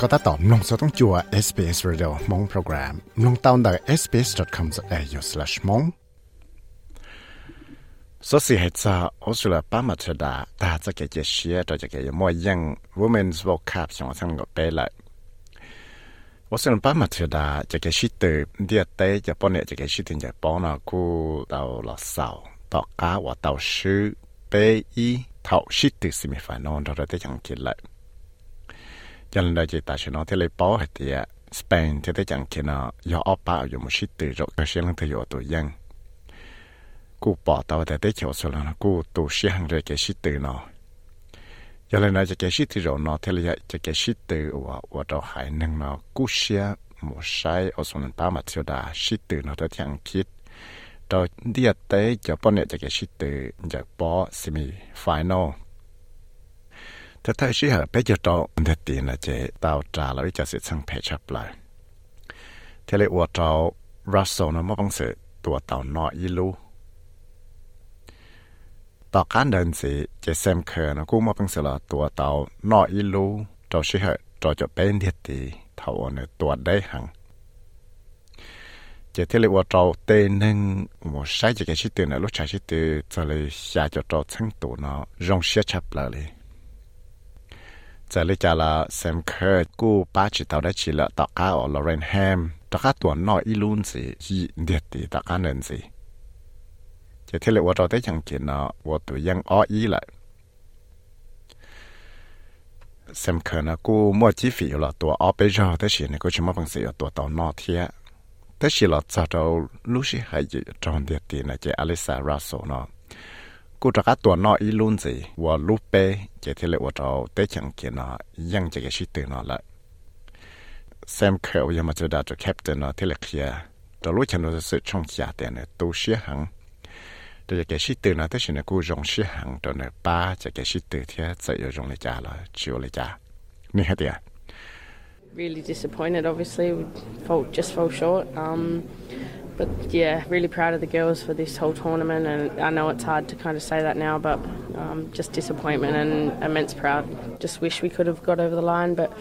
ก็ตัดต่อมลงสต้องจัว SBS Radio มงโปรแกรมลงตาวน์ดัก sbs.com.au/mong สสิเหตุซาออสเตรเลียป้ามาเชดาตาจะเกเจเชียตัวจะเกยมอยัง Women's World Cup สองสังกเปละว่าส่วนป้ามาเชดาจะเกชิตเดียเตจะปนเนี่ยจะเกชิตินจะปอนะกูเตาลอสาวตอกกาว่าเตาชื่อเปอีเท่าชิตสิมีฝ่ายนอนเราได้ยังกินเลย dân đời chỉ ta sẽ nói thế lấy bó hết thì Spain thế thế chẳng kia nó do ở ba ở một shit từ rồi cái xe lăng thấy ở tuổi dân cú bỏ tao thế thế chiều sau là cú tụ xe hàng rồi cái shit từ nó giờ lên nói cái shit từ rồi nó thế là cái shit từ của ở đó hải năng nó cú xe một sai ở số lần ba mặt chiều đã shit từ nó thế chẳng khi đó đi ở tới cho bọn này cái shit từ giờ bỏ semi final จะแกชิตือจะป้อซิมีไฟนอลถ้าถ้าชิหาไปจะต่อเด็ดตีนะเจตาวจ่าแล้วจะเสียสังเพชับเลยเทเลยว่าเรารัสโซนะมั่งเสือตัวเต่านออีลูต่อการเดินสิจะเซมเคอนะกูมาเป็นสละตัวเตานออีลูเราชิเหเราจะเป็นเดียตีเท่าเนตัวได้หังจะที่เรียกว่าเราเตนึงว่าใช้จะแค่ชิดนะลูกชายชิดจะเลยอยากจะเราทั้งตัวเนาะรงเสียชับเลย จะเลยจะละเซมเคอกูป้าจิตเอาได้ชิละตอก้าออลอเรนแฮมตอก้าตัวนออีลูนสิเดียตีตอก้าเดินสิจะเที่เลยว่าเราได้ยังเกินเนาะว่าตัวยังอ้ออีเลยสำคัญนะกูมั่วจีฟีอยู่ละตัวอ้อไปรอแต่สิเนี่ยกูจะมาบังสียตัวตอนอเทียแต่สิละจะเราลูสิหายจอนเดียตีนะเจอลิซาราโซเนาะ กูจะกัดตัวนออีลุนสิว่าลูเป้จะที่เลยว่าเราได้ยังกินเนาะยังจะกินชิตื่นเนาะละแซมเคอยังมาจะได้จะแคปเตนเนาะที่เล็กเฮียเรารู้ฉันเราจะสื่อช่องยาแต่เนี่ยตัวเสียหัง để cái sĩ tử nó tới là cô dùng sĩ hàng cho nó ba cho cái sĩ tử thì sẽ có dùng lại trả là chịu lại trả như thế đấy Really disappointed, obviously. We felt, just fell short. Um, But yeah, really proud of the girls for this whole tournament, and I know it's hard to kind of say that now, but um, just disappointment and immense proud. Just wish we could have got over the line, but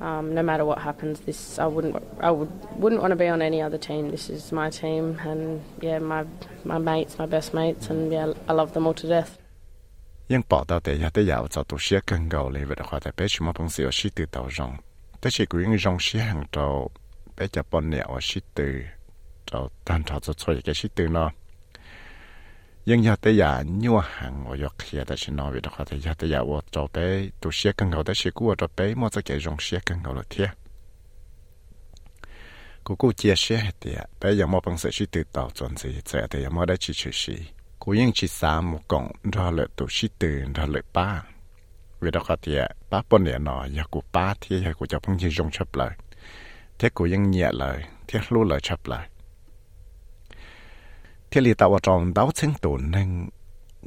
um, no matter what happens, this I wouldn't I would, wouldn't want to be on any other team. This is my team, and yeah, my my mates, my best mates, and yeah, I love them all to death. ยังปอดาวแต่ยาแต่ยาวจะตัวเชียกันเกาเลยเวลาควาแต่เป็ดชิมพงเสียวชิตือเต่ารองแต่เชกุยังรองเชียหังเต่าเป็ดจะปนเนี่ยว่าชิตือ cháu tan cháu cho chơi cái gì từ nó nhưng giờ tới giờ nhiều hàng ở역 kia ta chỉ nói về đó thì giờ tới giờ ở cháu bé tu sửa căn cầu tới sửa cũ ở cháu bé mà cái rong sửa căn cầu là thiệt cô cô chia sẻ thì bé giờ mà bằng sự chỉ từ tàu chuẩn gì sẽ thì giờ mà chỉ chỉ gì cô yên chỉ một cọng ra lợi tu sửa từ ra lợi ba vì đó thì ba bốn年了也过八天也过就碰见用出来，结果用热了，天热了出来。 ที่ลีตาวจองดาวเชิงตุนนึง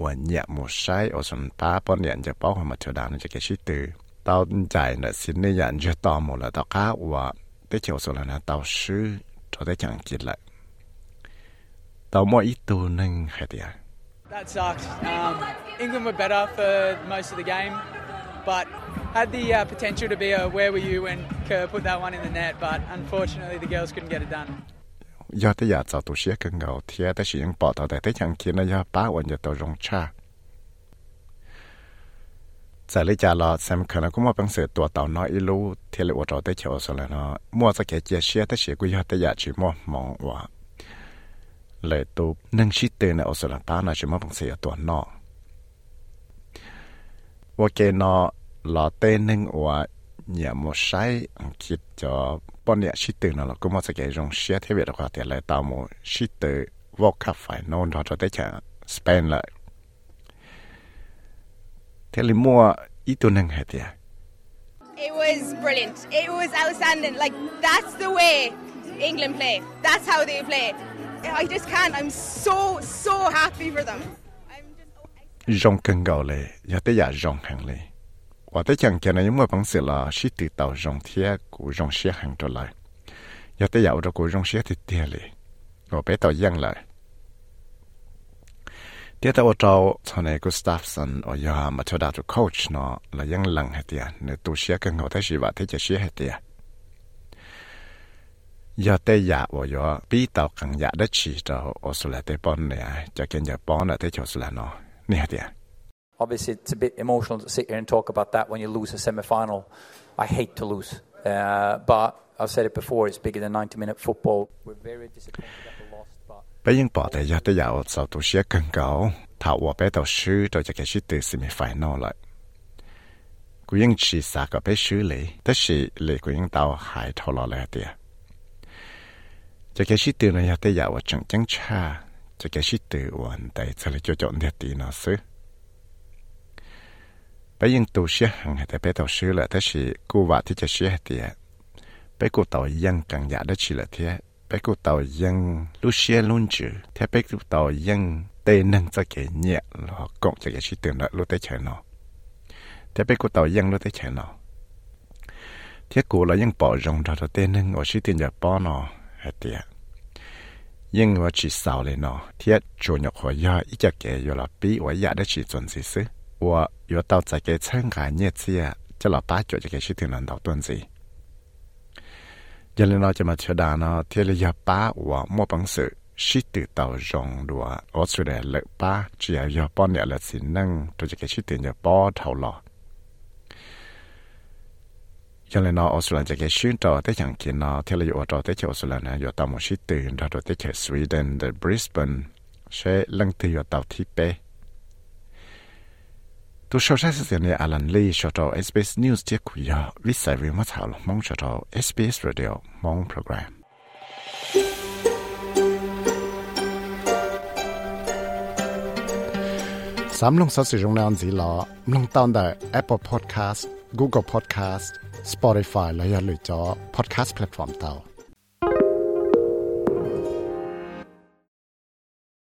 วันเนี่ยหมดใช้อสนป้าปอนเนี่ยจะป้องมาเทดานจะเกชิตือตาวใจเนี่ยสินเนี่ยันจะต่อหมดแล้วตาวข้าว่าได้เขียวสุดแล้วนะตาวซื้อจะได้จังกินละตาวมออีตัวนึงให้เดีย That sucked. Um, England were better for most of the game, but had the uh, potential to be a where were you when Kerr put that one in the net, but unfortunately the girls couldn't get it done. ยอดที่อยากจะตัวเสียกันเงาเทียแต่สิยังปอดต่อแต่ที่ยังกินนะยาป้าวันจะตัวรงชาจะเลยจะรอสำคัญก็มาเป็นเสือตัวเต่าน้อยอีรู้เที่ยวว่าเราได้เชียวสแล้วเนาะมัวจะแก่เจียเชียแต่เสียกุยอดแต่อยากชิมอมองว่าเลยตัวนึ่งชิดเตือนเอาสละป้านะชิมอเป็นเสือตัวนอกว่าเกนอรอเต้นึงว่าเนี่ยมัวใ nhà một sai khi cho bọn nhà sĩ tử nó là cũng một cái dòng xe thế biệt là tiền lại tạo một sĩ tử vô khắp phải nôn đó cho tới chả spend lại thế là mua ít tuần hàng hết à It was brilliant. It was outstanding. Like that's the way England play. That's how they play. I just can't. I'm so so happy for them. Oh, rong cần gạo lệ, giờ tới giờ rong hàng lệ. ว่าแต่ยังแกนยังว่าบังสือละชิติเต่ารงเทียกูรงเชียหังตัวเลยอย่าแต่อยากเรากูรงเชียติเตียเลยก็ไปต่อยังเลยเดี๋ยวแต่ว่าเราตอนนี้กูสตาฟสันออยามาชดาตุโคชเนาะแล้วยังหลังให้เตียเนื้อตัวเชียกันเขาแต่ชีวะที่จะเชียให้เตียอย่าแต่อยากว่าอย่าปีเต่ากังอยากได้ชีเต่าอสุลาเตปอนเนี่ยจะเกินอย่าปอนอะที่ชอสุลาเนาะเนี่ยเตีย Obviously, it's a bit emotional to sit here and talk about that when you lose a semi final. I hate to lose. Uh, but I've said it before, it's bigger than 90 minute football. We're very disappointed that we lost. But bây semi final lại ไปยังตัวเชื้อหังแต่ไปตัวเชื้อละแต่สิกูว่าที่จะเชื้อเตียไปกูตัวยังกังยาได้ชีละเทียไปกูตัวยังลูเชื้อลุนจือเทียไปกูตัวยังเตนึงจะเกี่ยเนี่ยหรอกกงจะเกี่ยชีเตือนละรู้ได้ใช่เนาะเทียไปกูตัวยังรู้ได้ใช่เนาะเทียกูเรายังปอรงเราเตนึงโอชีเตือนจะป้อเนาะเตียยังว่าชีสาวเลยเนาะเทียจูนอยากหัวยาอีจะเก่อยู่ละปีว่ายาได้ชีจนสิซื้อ 我有到这个参加日子啊，这老八九这个事情能到段子。人呢就嘛觉得呢，天里要把我没本事，是得到用的，我出来了把，只要要帮你了才能，对这个事情就包头了。cho nên nó Australia cái xuyên trò tới chẳng kia nó theo là dụ trò tới chỗ Australia này dụ tàu một sĩ tiền ra rồi tới chỗ Sweden the Brisbane sẽ lăng từ dụ tàu thi bê tu sau sai sự này Alan Lee cho trò SBS News tiết của giờ viết sai vì mất hảo mong cho trò SBS Radio mong program สา ตัวชาวใช้เสียงเนี่ยอาลันลีชอตเอสบีเอสนิวส์เที่คุยวิสัยเรียมาถาวมองชอตเอสบีเอสเรดิโอมองโปรแกรมสามลงสัสิรงแนานสีหลอลงตอนได้ Apple Podcast Google Podcast Spotify และยังหรือจอ Podcast Platform เตา